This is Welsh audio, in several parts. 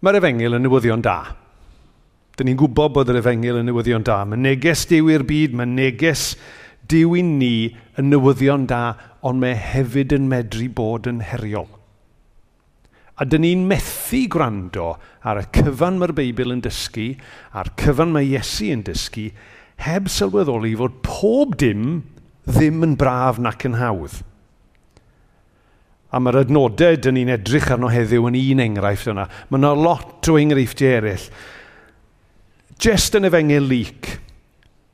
Mae'r efengil yn newyddion da. Dyn ni'n gwybod bod yr efengil yn newyddion da. Mae neges diw i'r byd, mae neges diw i ni yn newyddion da, ond mae hefyd yn medru bod yn heriol. A dyn ni'n methu gwrando ar y cyfan mae'r Beibl yn dysgu, a'r cyfan mae Iesu yn dysgu, heb sylweddoli fod pob dim ddim yn braf nac yn hawdd. A mae'r adnodau dyn ni'n edrych arno heddiw yn un enghraifft yna. Mae yna lot o enghreifftiau eraill. Just yn efengil lyc,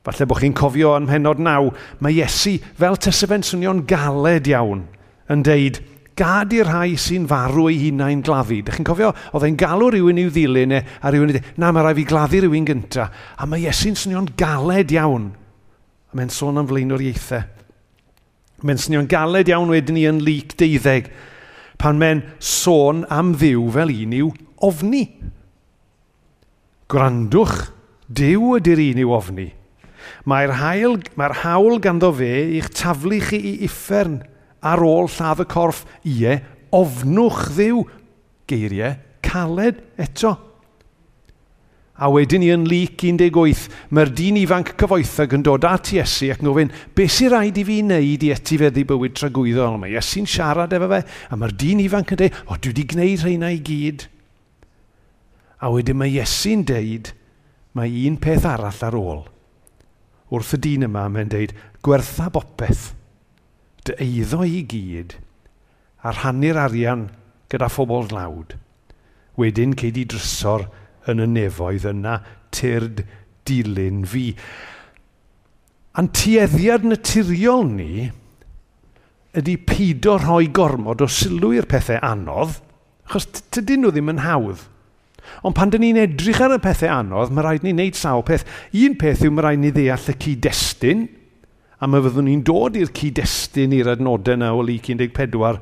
falle bod chi'n cofio yn henod naw, mae Iesu, fel tesefen swnio'n galed iawn, yn deud, gad i'r rhai sy'n farw ei hunain gladdu. Dych chi'n cofio, oedd e'n galw rhywun i'w ddilyn e, a rhywun i dweud, na, mae rhaid fi gladdu rhywun gyntaf. A mae Iesu'n swnio'n galed iawn. A mae'n sôn am flaenor ieithau. Mae'n swnio'n galed iawn wedyn ni yn lyc deuddeg, pan mae'n sôn am ddiw fel un i'w ofni. Gwrandwch, diw ydy'r un i'w ofni. Mae'r hawl, mae hawl ganddo fe i'ch taflu chi i uffern ar ôl lladd y corff ie, ofnwch ddiw. Geiriau caled eto. A wedyn i yn lyc 18, mae'r dyn ifanc cyfoethog yn dod at Iesu ac yn gofyn, beth sy'n rhaid i fi wneud i etifeddu bywyd tragwyddol? Mae Iesu'n siarad efo fe, a mae'r dyn ifanc yn dweud, o, dwi wedi gwneud rheina i gyd. A wedyn mae Iesu'n dweud, mae un peth arall ar ôl. Wrth y dyn yma, mae'n dweud, gwertha bopeth, dy eiddo i gyd, a rhannu'r arian gyda phobl dlawd. Wedyn, ceid i drysor, yn y nefoedd yna tyrd dilyn fi. A'n tueddiad naturiol ni ydy pido rhoi gormod o sylw i'r pethau anodd, achos tydyn nhw ddim yn hawdd. Ond pan dyn ni'n edrych ar y pethau anodd, mae rhaid ni wneud sawl peth. Un peth yw mae rhaid ni ddeall y cyd-destun, a mae fyddwn ni'n dod i'r cyd-destun i'r adnodau yna o lu 14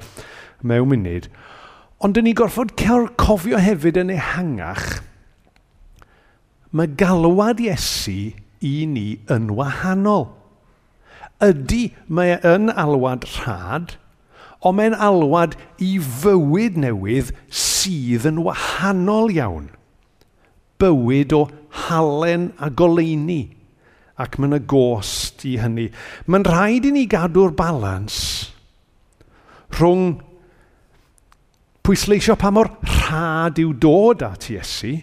mewn munud. Ond dyn ni gorfod cofio hefyd yn ehangach mae galwad Iesu i ni yn wahanol. Ydy mae e yn alwad rhad, ond mae'n alwad i fywyd newydd sydd yn wahanol iawn. Bywyd o halen a goleini, ac mae'n y gost i hynny. Mae'n rhaid i ni gadw'r balans rhwng pwysleisio pa mor rhad yw dod at Iesu,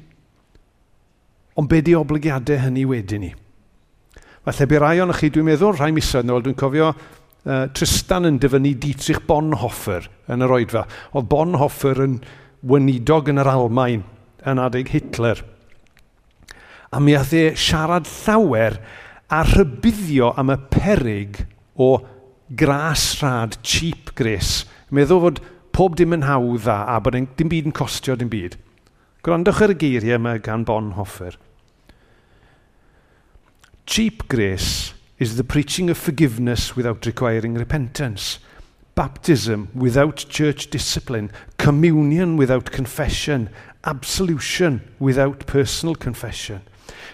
Ond be di obligiadau hynny wedyn ni? Falle bu rai o'n chi, dwi'n meddwl, rhai misoedd nôl, dwi'n cofio uh, Tristan yn dyfynu Dietrich Bonhoeffer yn yr oedfa. Oedd Bonhoeffer yn wynidog yn yr Almain yn adeg Hitler. A mi ath e siarad llawer a rhybuddio am y perig o gras rhad, cheap grace. Meddwl fod pob dim yn hawdd a, a bod dim byd yn costio dim byd. Gwrandwch ar y geiriau yma gan Bonhoeffer. Cheap grace is the preaching of forgiveness without requiring repentance, baptism without church discipline, communion without confession, absolution without personal confession.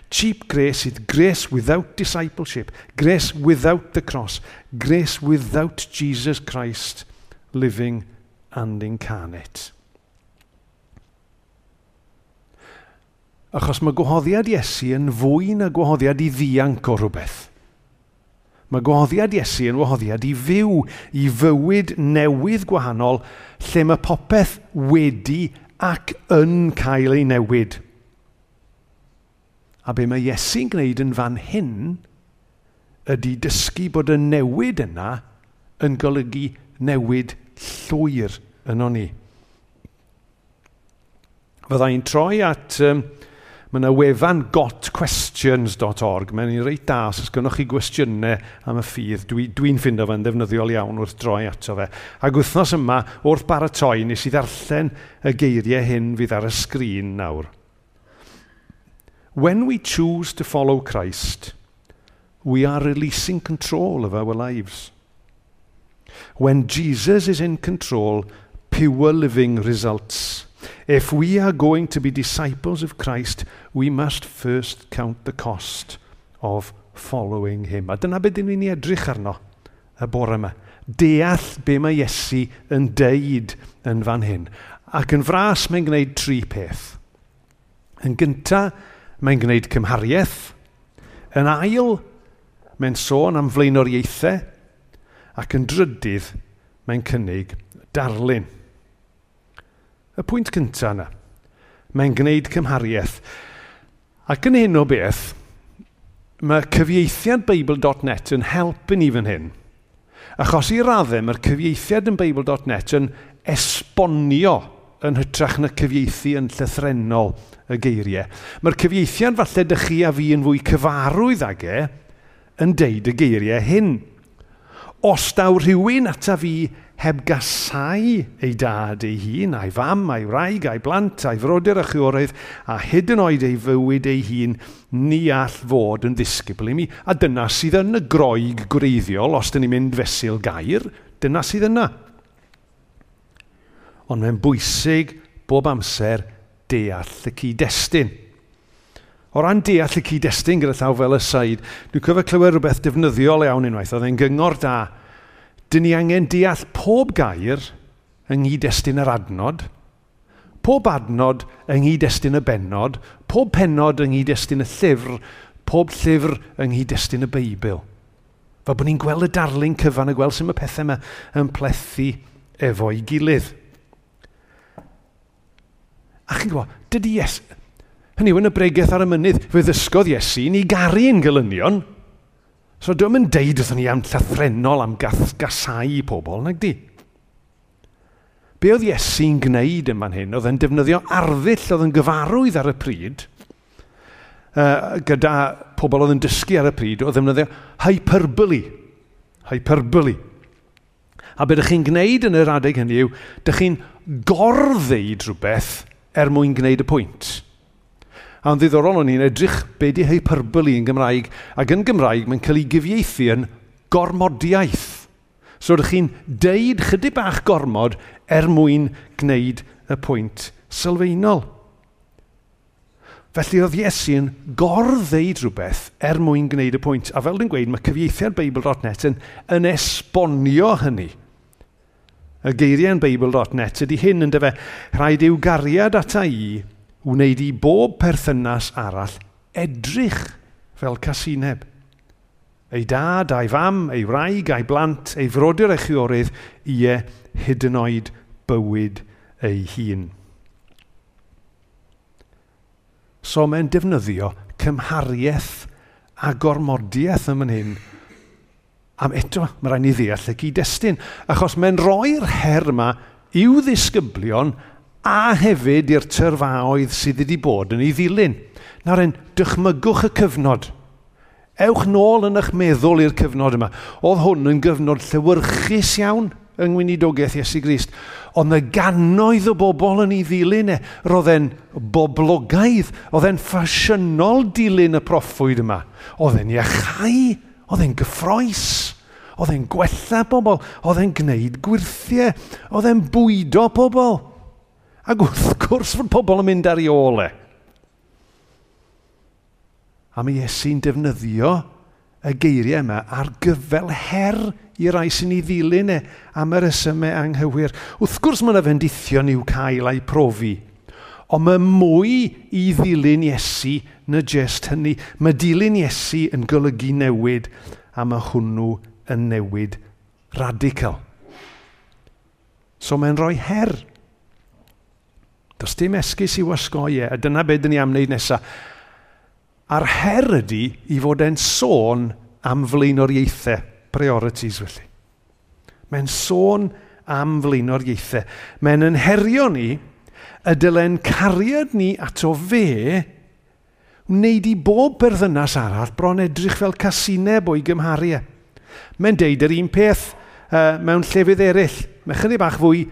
Cheap grace is grace without discipleship, grace without the cross, grace without Jesus Christ living and incarnate. Achos mae gwahoddiad Iesu yn fwy na gwahoddiad i ddianc o rhywbeth. Mae gwahoddiad Iesu yn wahoddiad i fyw, i fywyd newydd gwahanol, lle mae popeth wedi ac yn cael ei newid. A be mae Iesu'n gwneud yn fan hyn ydy dysgu bod y newid yna yn golygu newid llwyr yn o'n i. Fydda i'n troi at um, Mae yna wefan gotquestions.org. Mae'n un reit da, os gynnwch chi gwestiynau am y ffydd, dwi'n dwi, dwi ffindo fe'n ddefnyddiol iawn wrth droi ato fe. Ac wythnos yma, wrth baratoi, nes i ddarllen y geiriau hyn fydd ar y sgrin nawr. When we choose to follow Christ, we are releasing control of our lives. When Jesus is in control, pure living results. If we are going to be disciples of Christ, we must first count the cost of following him. A dyna beth ni'n ni edrych arno y bore yma. Deall be mae Iesu yn deud yn fan hyn. Ac yn fras mae'n gwneud tri peth. Yn gyntaf, mae'n gwneud cymhariaeth. Yn ail, mae'n sôn am flaenoriaethau. Ac yn drydydd, mae'n cynnig darlun y pwynt cyntaf yna. Mae'n gwneud cymhariaeth. Ac yn hyn o beth, mae cyfieithiadbeibl.net yn helpu ni fan hyn. Achos i raddau mae'r cyfieithiad yn Bible.net yn esbonio yn hytrach na cyfieithu yn llythrenol y geiriau. Mae'r cyfieithiad falle dych chi a fi yn fwy cyfarwydd ag e yn deud y geiriau hyn. Os daw rhywun ata fi heb gasau ei dad ei hun, a'i fam, a'i wraig, a'i blant, a'i frodyr a chwiorydd, a hyd yn oed ei fywyd ei hun, ni all fod yn ddisgybl i mi. A dyna sydd yn y groeg gwreiddiol, os dyn ni'n mynd fesul gair, dyna sydd yna. Ond mae'n bwysig bob amser deall y cyd-destun. O ran deall y cyd-destun gyda llaw fel y said, dwi'n cyfo clywed rhywbeth defnyddiol iawn unwaith. Oedd e'n gyngor da dyn ni angen deall pob gair yng nghyd-destun yr adnod, pob adnod yng nghyd-destun y benod, pob penod yng nghyd-destun y llyfr, pob llyfr yng nghyd-destun y Beibl. Fel bod ni'n gweld y darlun cyfan a gweld sy'n y pethau yma yn plethu efo'i gilydd. A chi'n gwybod, dydy Iesu... Hynny yw, yn y bregaeth ar y mynydd, fe ddysgodd Iesu ni garu yn – So dwi'n mynd deud wrthyn ni am llythrenol am gath, gasau pobl, nag di. Be oedd Iesu'n gwneud yn fan hyn? Oedd e'n defnyddio arddull oedd yn gyfarwydd ar y pryd, uh, gyda pobl oedd yn dysgu ar y pryd, oedd ddefnyddio hyperbole. Hyperbole. A beth ydych chi'n gwneud yn yr adeg hynny yw, ydych chi'n gorddeud rhywbeth er mwyn gwneud y pwynt. A yn ddiddorol o'n i'n edrych be di hyperbole yn Gymraeg, ac yn Gymraeg mae'n cael ei gyfieithu yn gormodiaeth. So ydych chi'n deud chydig bach gormod er mwyn gwneud y pwynt sylfaenol. Felly oedd Iesu yn gorddeud rhywbeth er mwyn gwneud y pwynt. A fel dwi'n gweud, mae cyfieithiad Bible.net yn, yn esbonio hynny. Y geiriau yn Bible.net ydy hyn yn dyfa, rhaid i'w gariad ata i wneud i bob perthynas arall edrych fel casineb. Ei dad, ei fam, ei wraig, ei blant, ei frodyr eich chwiorydd, ie hyd yn oed bywyd ei hun. So mae'n defnyddio cymhariaeth a gormodiaeth ym hyn. Am eto, mae rhaid ni ddeall y cyd-destun, achos mae'n rhoi'r her yma i'w ddisgyblion a hefyd i'r tyrfaoedd sydd wedi bod yn ei ddilyn. Nawr en, dychmygwch y cyfnod. Ewch nôl yn eich meddwl i'r cyfnod yma. Oedd hwn yn gyfnod llywyrchus iawn yng Ngwynidogaeth Iesu Grist. Ond y gannoedd o bobl yn ei ddilyn e, roedd e'n boblogaidd, oedd e'n ffasiynol dilyn y proffwyd yma. Oedd e'n iachau, oedd e'n gyffroes, oedd e'n gwella bobl, oedd e'n gwneud gwirthiau, oedd e'n bwydo pobl. Ac wrth gwrs fod pobl yn mynd ar ei ole. A mae Iesu'n defnyddio y geiriau yma ar gyfel her i rai sy'n ei ddilyn e am yr ysymau anghywir. Wrth gwrs mae yna fendithion i'w cael a'i profi. Ond mae mwy i ddilyn Iesu na jyst hynny. Mae dilyn Iesu yn golygu newid a mae hwnnw yn newid radical. So mae'n rhoi her Does dim esgus i wasgoi e, a dyna beth dyn ni am wneud nesaf. A'r her ydy i fod e'n sôn am flaenoriaethau, priorities felly. Mae'n sôn am flaenoriaethau. Mae'n ynherio ni y dylen cariad ni ato fe wneud i bob perthynas arall bron edrych fel casineb o'i gymhariau. E. Mae'n deud yr un peth uh, mewn llefydd eraill. Mae chydig bach fwy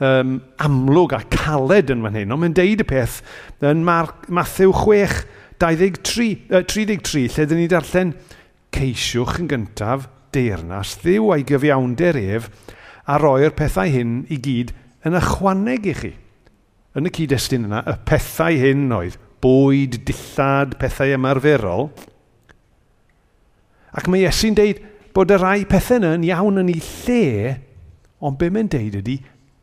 um, amlwg a caled yn fan hyn, ond mae'n deud y peth yn Matthew 6, 23, uh, 33, lle dyn ni darllen, ceisiwch yn gyntaf deyrnas ddiw a'i gyfiawnder ef a roi'r pethau hyn i gyd yn ychwaneg i chi. Yn y cyd-destun yna, y pethau hyn oedd bwyd, dillad, pethau ymarferol. Ac mae Iesu'n deud bod y rai pethau yna yn iawn yn ei lle, ond be mae'n deud ydy,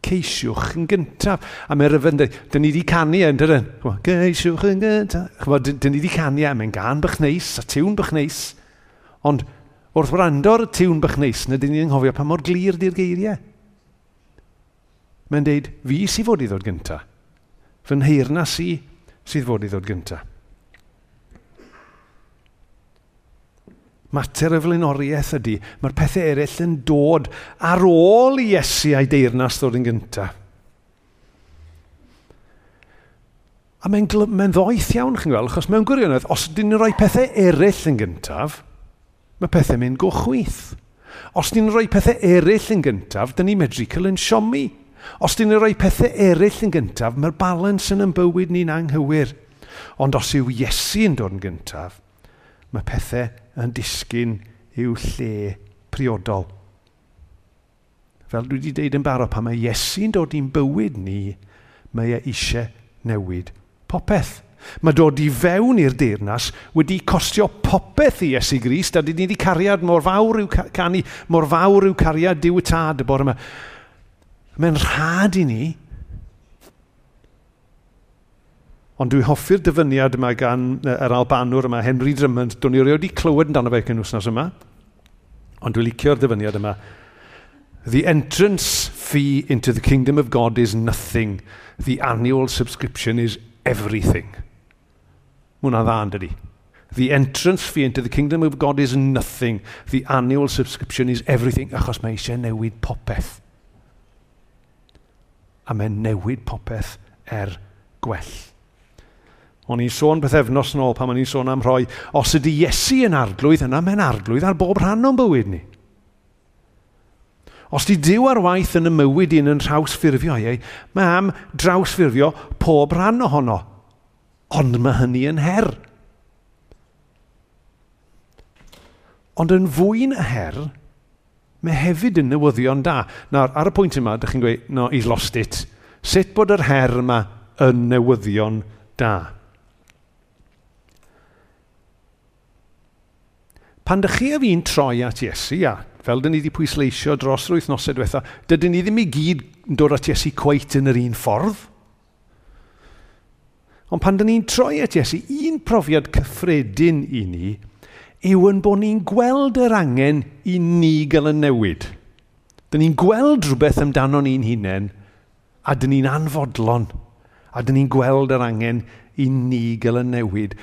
ceisiwch yn gyntaf. A mae'r ryfyn dweud, dyn ni wedi canu e", yn dydyn. Ceisiwch yn gyntaf. Dyn ni wedi canu a mae'n gan bych neis a tiwn bych neis. Ond wrth wrando'r tiwn bych neis, na dyn ni'n anghofio pa mor glir di'r geiriau. Mae'n deud, fi sydd fod i ddod gyntaf. Fy nheirna si, sydd fod i ddod gyntaf. Mater y flaenoriaeth ydy, mae'r pethau eraill yn dod ar ôl i Iesu a'i deyrnas ddod yn gyntaf. A mae'n mae ddoeth iawn, chi'n gweld, achos mewn gwirionedd, os ydyn ni'n rhoi pethau eraill yn gyntaf, mae pethau mynd go chwyth. Os ni'n rhoi pethau eraill yn gyntaf, dyn ni medru cael yn siomi. Os ni'n rhoi pethau eraill yn gyntaf, mae'r balans yn bywyd ni'n anghywir. Ond os yw Iesu yn dod yn gyntaf, mae pethau yn disgyn i'w lle priodol. Fel dwi wedi deud yn barod, pan mae Iesu'n dod i'n bywyd ni, mae e eisiau newid popeth. Mae dod i fewn i'r deyrnas wedi costio popeth i Iesu Grist a dyn ni wedi cariad mor fawr i'w canu, mor fawr i'w cariad diwy tad y bore yma. Mae'n rhad i ni Ond dwi hoffi'r dyfyniad yma gan yr Albanwr yma, Henry Drummond. Dwi'n ni wedi clywed amdano fe cyn wsnos yma. Ond dwi'n licio'r dyfyniad yma. The entrance fee into the kingdom of God is nothing. The annual subscription is everything. Mwna dda yn dydi. The entrance fee into the kingdom of God is nothing. The annual subscription is everything. Achos mae eisiau newid popeth. A mae newid popeth er gwell. O'n i'n sôn bythefnos yn ôl pan o'n i'n sôn am rhoi, os ydy Iesu yn arglwydd, yna mae'n arglwydd ar bob rhan o'n bywyd ni. Os di diw ar waith yn y mywyd un yn trawsffurfio ei, mae am drawsffurfio pob rhan ohono. Ond mae hynny yn her. Ond yn fwy na her, mae hefyd yn newyddion da. Nawr, ar y pwynt yma, ydych chi'n gweud, no, he's lost it. Sut bod yr her yma yn newyddion da? Pan dych chi a fi'n troi at Iesu, a fel dyn ni wedi pwysleisio dros yr wythnosau diwetha, dydyn ni ddim i gyd yn dod at Iesu cweit yn yr un ffordd. Ond pan dyn ni'n troi at Iesu, un profiad cyffredin i ni yw yn bod ni'n gweld yr angen i ni gael y newid. Dyn ni'n gweld rhywbeth amdano ni'n hunain a dyn ni'n anfodlon a dyn ni'n gweld yr angen i ni gael y newid.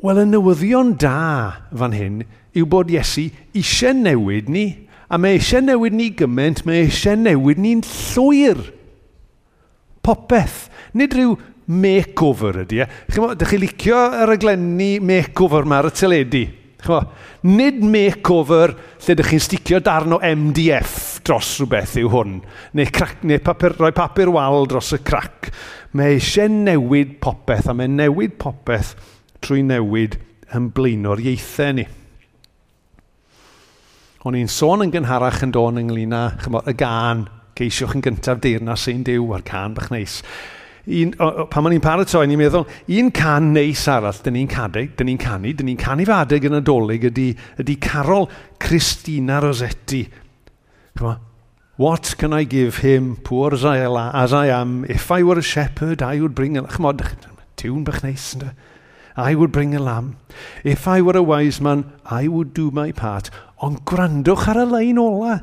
Wel, y newyddion da fan hyn yw bod Iesu eisiau newid ni, a mae eisiau newid ni gymaint, mae eisiau newid ni'n llwyr. Popeth. Nid rhyw makeover ydy e. Dych chi licio yr aglenni makeover yma ar y teledu? Nid makeover lle dych chi'n sticio darn o MDF dros rhywbeth yw hwn, neu, crac, neu papur, rhoi papur wal dros y crac. Mae eisiau newid popeth, a mae newid popeth trwy newid yn blaenor ieithau ni. O'n i'n sôn yn gynharach yn dôn ynglyn â chymod, y gân, geisiwch yn gyntaf deyrnas ein diw a'r can bach neis. Un, o, o, pan ma'n i'n paratoi, ni'n meddwl, un can neis arall, dyn ni'n canu, dyn ni'n canu, dyn ni'n canu fadeg yn adolyg ydy, ydy Carol Christina Rossetti. Chyma, What can I give him, poor as I, as I am? If I were a shepherd, I would bring... Chymod, tiwn bach neis, ynddo? I would bring a lamb. If I were a wise man, I would do my part. Ond gwrandwch ar y lein ola.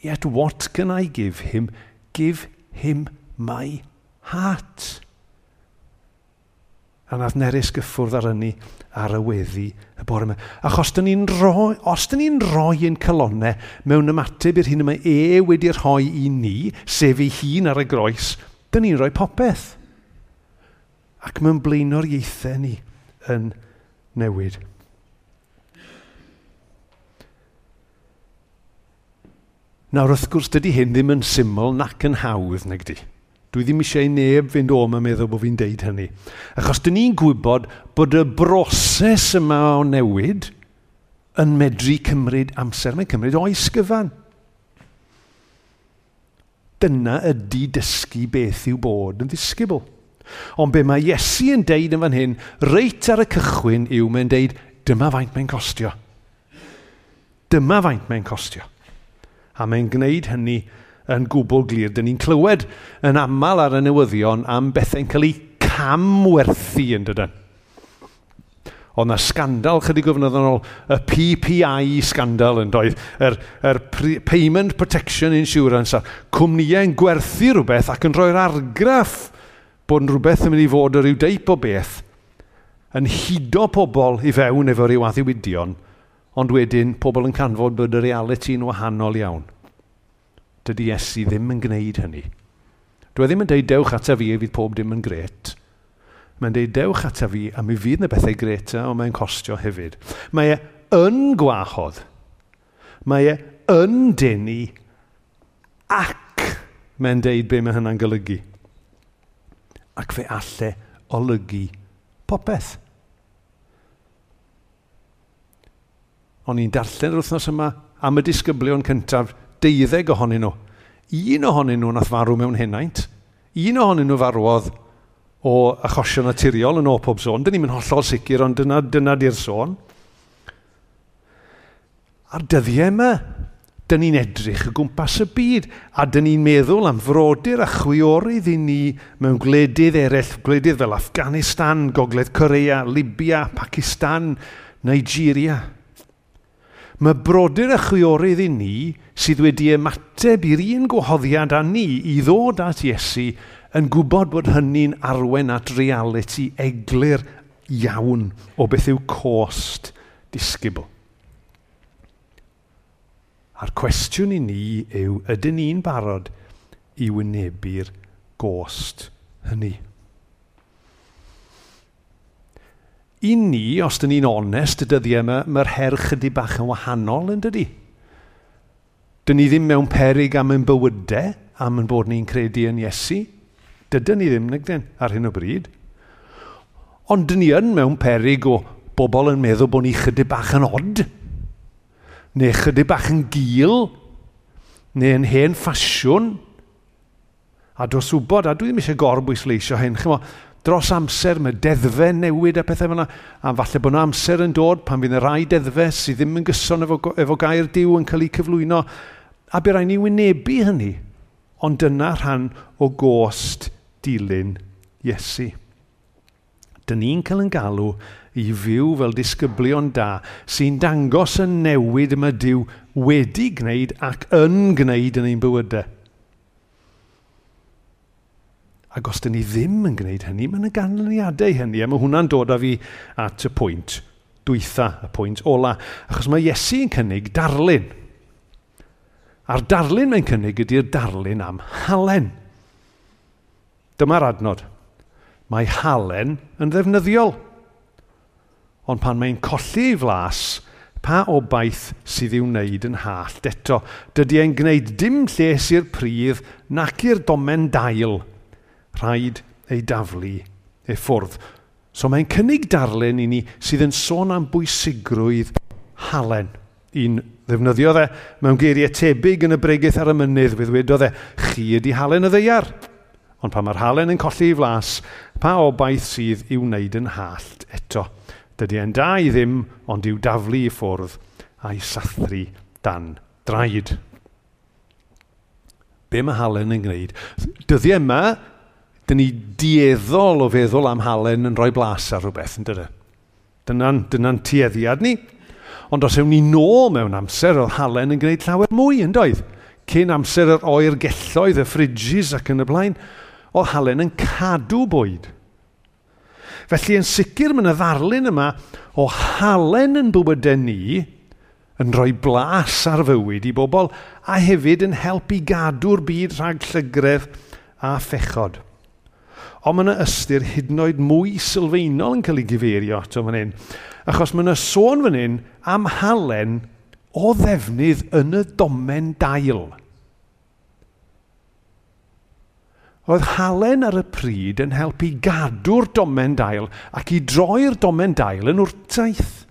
Yet what can I give him? Give him my heart. A nath Nerys gyffwrdd ar ynni ar y weddi y bore yma. Achos dyn ni'n roi, os dyn ni'n roi yn colonnau mewn ymateb i'r hyn yma e wedi'i rhoi i ni, sef ei hun ar y groes, dyn ni'n rhoi popeth ac mae'n blaeno'r ieithau ni yn newid. Nawr wrth gwrs dydy hyn ddim yn syml nac yn hawdd nag di. Dwi ddim eisiau i neb fynd o yma meddwl bod fi'n deud hynny. Achos dyn ni'n gwybod bod y broses yma o newid yn medru cymryd amser. Mae'n cymryd oes gyfan. Dyna ydy dysgu beth yw bod yn ddisgybl. Ond be mae Iesu yn deud yn fan hyn, reit ar y cychwyn yw mae'n deud, dyma faint mae'n costio. Dyma faint mae'n costio. A mae'n gwneud hynny yn gwbl glir. Dyn ni'n clywed yn aml ar y newyddion am bethau'n cael eu camwerthu yn dydyn oedd yna scandal chydig o yn ôl, y PPI scandal yn doedd, yr, er, er Payment Protection Insurance, a cwmnïau'n gwerthu rhywbeth ac yn rhoi'r argraff bod yn rhywbeth yn mynd i fod o ryw deip o beth yn hudo pobl i fewn efo ryw addiwydion, ond wedyn pobl yn canfod bod y reality yn wahanol iawn. Dydy Iesu ddim yn gwneud hynny. Dwi e ddim yn deud dewch ata fi e fydd pob dim yn gret. Mae'n deud dewch ata fi a mi fydd na bethau greta ond mae'n costio hefyd. Mae e yn gwahodd. Mae e yn denu ac mae'n deud be mae hynna'n golygu ac fe alle olygu popeth. O'n i'n darllen yr wythnos yma am y disgyblion cyntaf, deuddeg ohonyn nhw. Un ohonyn nhw nath farw mewn henaint. Un ohonyn nhw farwodd o achosion naturiol yn o pob sôn. Dyn ni'n hollol sicr, ond dyna, dyna di'r sôn. A'r dyddiau yma, dyn ni'n edrych y gwmpas y byd a dyn ni'n meddwl am frodyr a chwiorydd i ni mewn gwledydd eraill, gwledydd fel Afghanistan, Gogledd Corea, Libya, Pakistan, Nigeria. Mae brodyr a chwiorydd i ni sydd wedi ymateb i'r un gwahoddiad â ni i ddod at Iesu yn gwybod bod hynny'n arwen at reality eglur iawn o beth yw cost disgybl. A'r cwestiwn i ni yw, ydyn ni'n barod i wynebu'r gost hynny? I ni, os dyn ni'n onest y dyddiau yma, mae'r her chydig bach yn wahanol yn dydy. Dyn ni ddim mewn perig am ein bywydau, am ein bod ni'n credu yn Iesu. Dydyn ni ddim nagden ar hyn o bryd. Ond dyn ni yn mewn perig o bobl yn meddwl bod ni chydig bach yn od neu chydig bach yn gil, neu yn hen ffasiwn, a dros wybod, a dwi ddim eisiau gorbwysleisio hyn, chymo, dros amser mae deddfe newid a pethau fyna, a falle bod yna amser yn dod pan fydd y rai deddfe sydd ddim yn gyson efo, efo gair diw yn cael ei cyflwyno, a bydd rhaid ni wynebu hynny, ond dyna rhan o gost dilyn Iesu dyn ni'n cael yn galw i fyw fel disgyblion da sy'n dangos y newid yma Dyw wedi gwneud ac yn gwneud yn ein bywydau. Ac os dyn ni ddim yn gwneud hynny, mae'n y ganlyniadau hynny, a mae hwnna'n dod â fi at y pwynt dwytha, y pwynt ola, achos mae Iesu yn cynnig darlun. A'r darlun mae'n cynnig ydy'r darlun am halen. Dyma'r adnod mae halen yn ddefnyddiol. Ond pan mae'n colli ei flas, pa obaith sydd i'w wneud yn hallt eto. Dydy e'n gwneud dim lles i'r pridd nac i'r domen dail. Rhaid ei daflu e ffwrdd. So mae'n cynnig darlun i ni sydd yn sôn am bwysigrwydd halen. Un ddefnyddiodd e mewn geiriau tebyg yn y bregaeth ar y mynydd fe ddwedodd e, chi ydi halen y ddeiar. Ond pan mae'r halen yn colli i flas, pa obaith sydd i wneud yn hallt eto? Dydy e'n da i ddim, ond i'w daflu i ffwrdd a'i sathru dan draed. Be mae halen yn gwneud? Dyddi yma, dyn ni dieddol o feddwl am halen yn rhoi blas ar rhywbeth, yn dydyn? Dyna'n dyna tueddiad ni. Ond os ewn ni nôl mewn amser, oedd halen yn gwneud llawer mwy yn doedd. Cyn amser yr oer gelloedd, y ffridges ac yn y blaen, o halen yn cadw bwyd. Felly yn sicr mae'n y ddarlun yma o halen yn bywydau ni yn rhoi blas ar fywyd i bobl a hefyd yn helpu gadw'r byd rhag llygredd a phechod. Ond mae yna ystyr hyd yn oed mwy sylfaenol yn cael ei gyfeirio ato fan hyn, achos mae yna sôn fan hyn am halen o ddefnydd yn y domen dail. Oedd halen ar y pryd yn helpu gadw'r domen dail ac i droi'r domen dail yn wrtaith.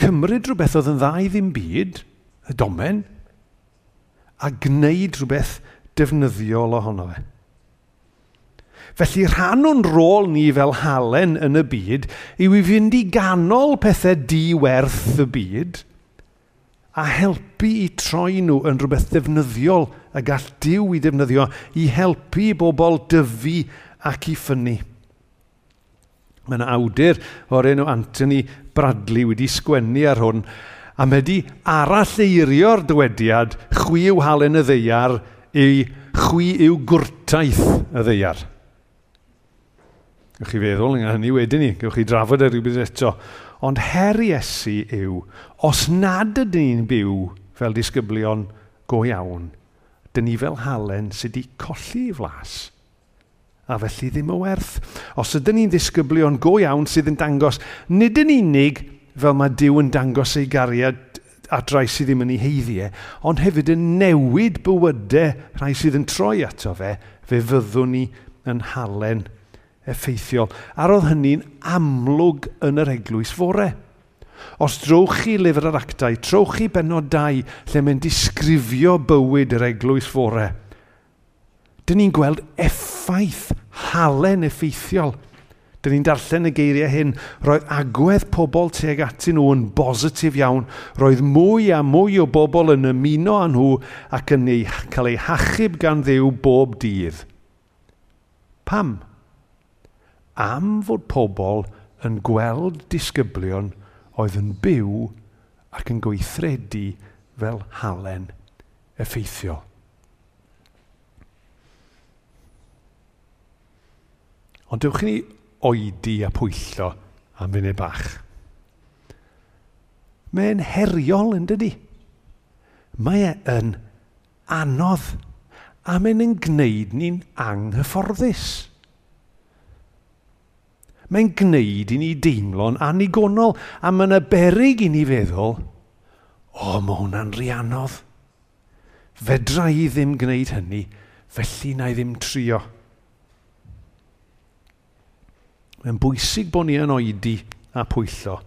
Cymryd rhywbeth oedd yn dda i ddim byd, y domen, a gwneud rhywbeth defnyddiol ohono fe. Felly rhan o'n rôl ni fel halen yn y byd yw i fynd i ganol pethau di werth y byd – a helpu i troi nhw yn rhywbeth ddefnyddiol a gall diw i ddefnyddio i helpu bobl dyfu ac i ffynnu. Mae yna awdur o'r enw Anthony Bradley wedi sgwennu ar hwn a mae wedi arall eirio'r dywediad chwi yw halen y ddeiar i chwi yw gwrtaeth y ddeiar. Gwch chi feddwl, yng hynny wedyn ni, gwch chi drafod e ar rhywbeth eto. Ond her Iesu yw, os nad ydyn ni'n byw fel disgyblion go iawn, dyn ni fel halen sydd wedi colli i flas. A felly ddim o werth. Os ydyn ni'n disgyblion go iawn sydd yn dangos, nid yn unig fel mae Dyw yn dangos ei gariad adrai sydd ddim yn ei heiddiau, e, ond hefyd yn newid bywydau rhai sydd yn troi ato fe, fe fyddwn ni yn halen effeithiol. A roedd hynny'n amlwg yn yr eglwys fore. Os drowch chi lyfr yr actau, trowch chi benod 2 lle mae'n disgrifio bywyd yr eglwys fore. Dyn ni'n gweld effaith halen effeithiol. Dyn ni'n darllen y geiriau hyn, roedd agwedd pobl tuag atyn nhw yn bositif iawn, roedd mwy a mwy o bobl yn ymuno â nhw ac yn ei, cael ei hachub gan ddew bob dydd. Pam? am fod pobl yn gweld disgyblion oedd yn byw ac yn gweithredu fel halen effeithiol. Ond dewch i ni oedi a pwyllo am funud bach. Mae'n heriol yn dydy. Mae e yn anodd a mae'n yn gwneud ni'n anghyfforddus mae'n gwneud i ni deimlo'n anigonol a mae'n aberig i ni feddwl, o, mae hwnna'n rhiannodd. Fedra i ddim gwneud hynny, felly na i ddim trio. Mae'n bwysig bod ni yn oedi a pwyllo.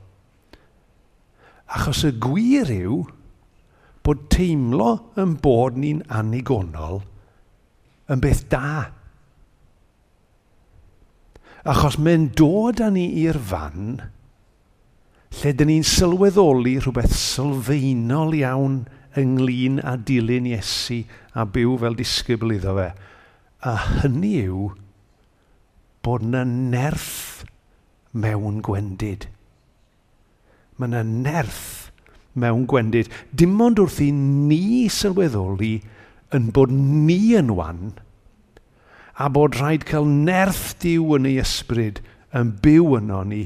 Achos y gwir yw bod teimlo yn bod ni'n anigonol yn beth da. Achos mae'n dod â ni i'r fan lle dyn ni'n sylweddoli rhywbeth sylfaenol iawn ynglyn â dilyn Iesu a byw fel disgybl iddo fe. A hynny yw bod yna nerth mewn gwendid. Mae yna nerth mewn gwendid. Dim ond wrth i ni sylweddoli yn bod ni yn wan – a bod rhaid cael nerth diw yn ei ysbryd yn byw yno ni,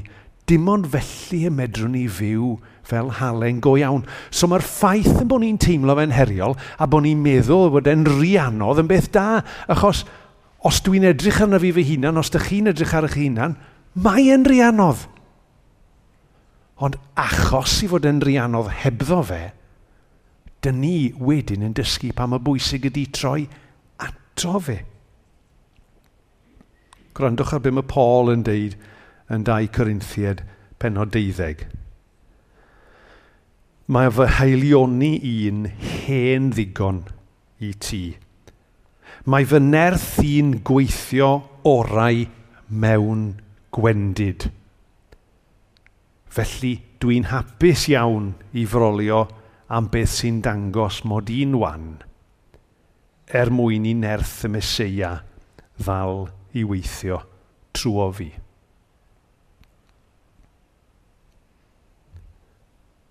dim ond felly y medrwn ni fyw fel halen go iawn. So mae'r ffaith yn bod ni'n teimlo fe'n heriol a bod ni'n meddwl bod e'n rianodd yn beth da, achos os dwi'n edrych arno fi fy hunan, os ydych chi'n edrych ar eich hunan, mae e'n rianodd. Ond achos i fod yn rianodd hebddo fe, dyn ni wedyn yn dysgu pa mae bwysig ydy troi ato fe. Gwrandwch ar be mae Paul yn deud yn 2 Corinthiad penod 12. Mae fy heilioni un hen ddigon i ti. Mae fy nerth i'n gweithio orau mewn gwendid. Felly dwi'n hapus iawn i frolio am beth sy'n dangos mod i'n wan er mwyn i nerth y Mesoea ddal i weithio trwy fi.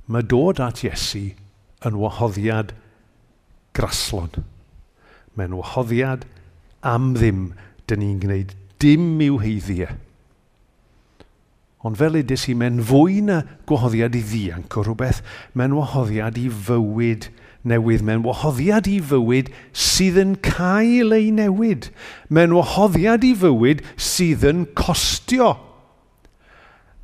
Mae dod at Iesu yn wahoddiad graslon. Mae'n wahoddiad am ddim. Dyn ni'n gwneud dim i'w heiddiau. Ond fel ydys i, mae'n fwy na gwahoddiad i ddianc o rhywbeth, mae'n wahoddiad i fywyd newydd, mae'n wahoddiad i fywyd sydd yn cael ei newid, Mae'n wahoddiad i fywyd sydd yn costio.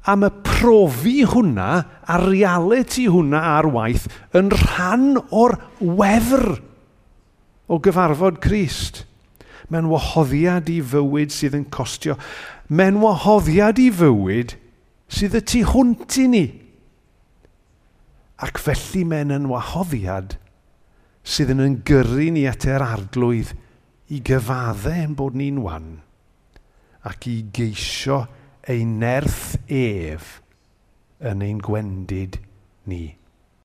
Am y profi hwnna, a reality hwnna ar waith, yn rhan o'r wefr o gyfarfod Crist. Mae'n wahoddiad i fywyd sydd yn costio. Mae'n wahoddiad i fywyd sydd y tu hwnt i ni ac felly mae'n yn wahoddiad sydd yn yngyrru ni at yr arglwydd i gyfaddau yn bod ni'n wan ac i geisio ei nerth ef yn ein gwendid ni.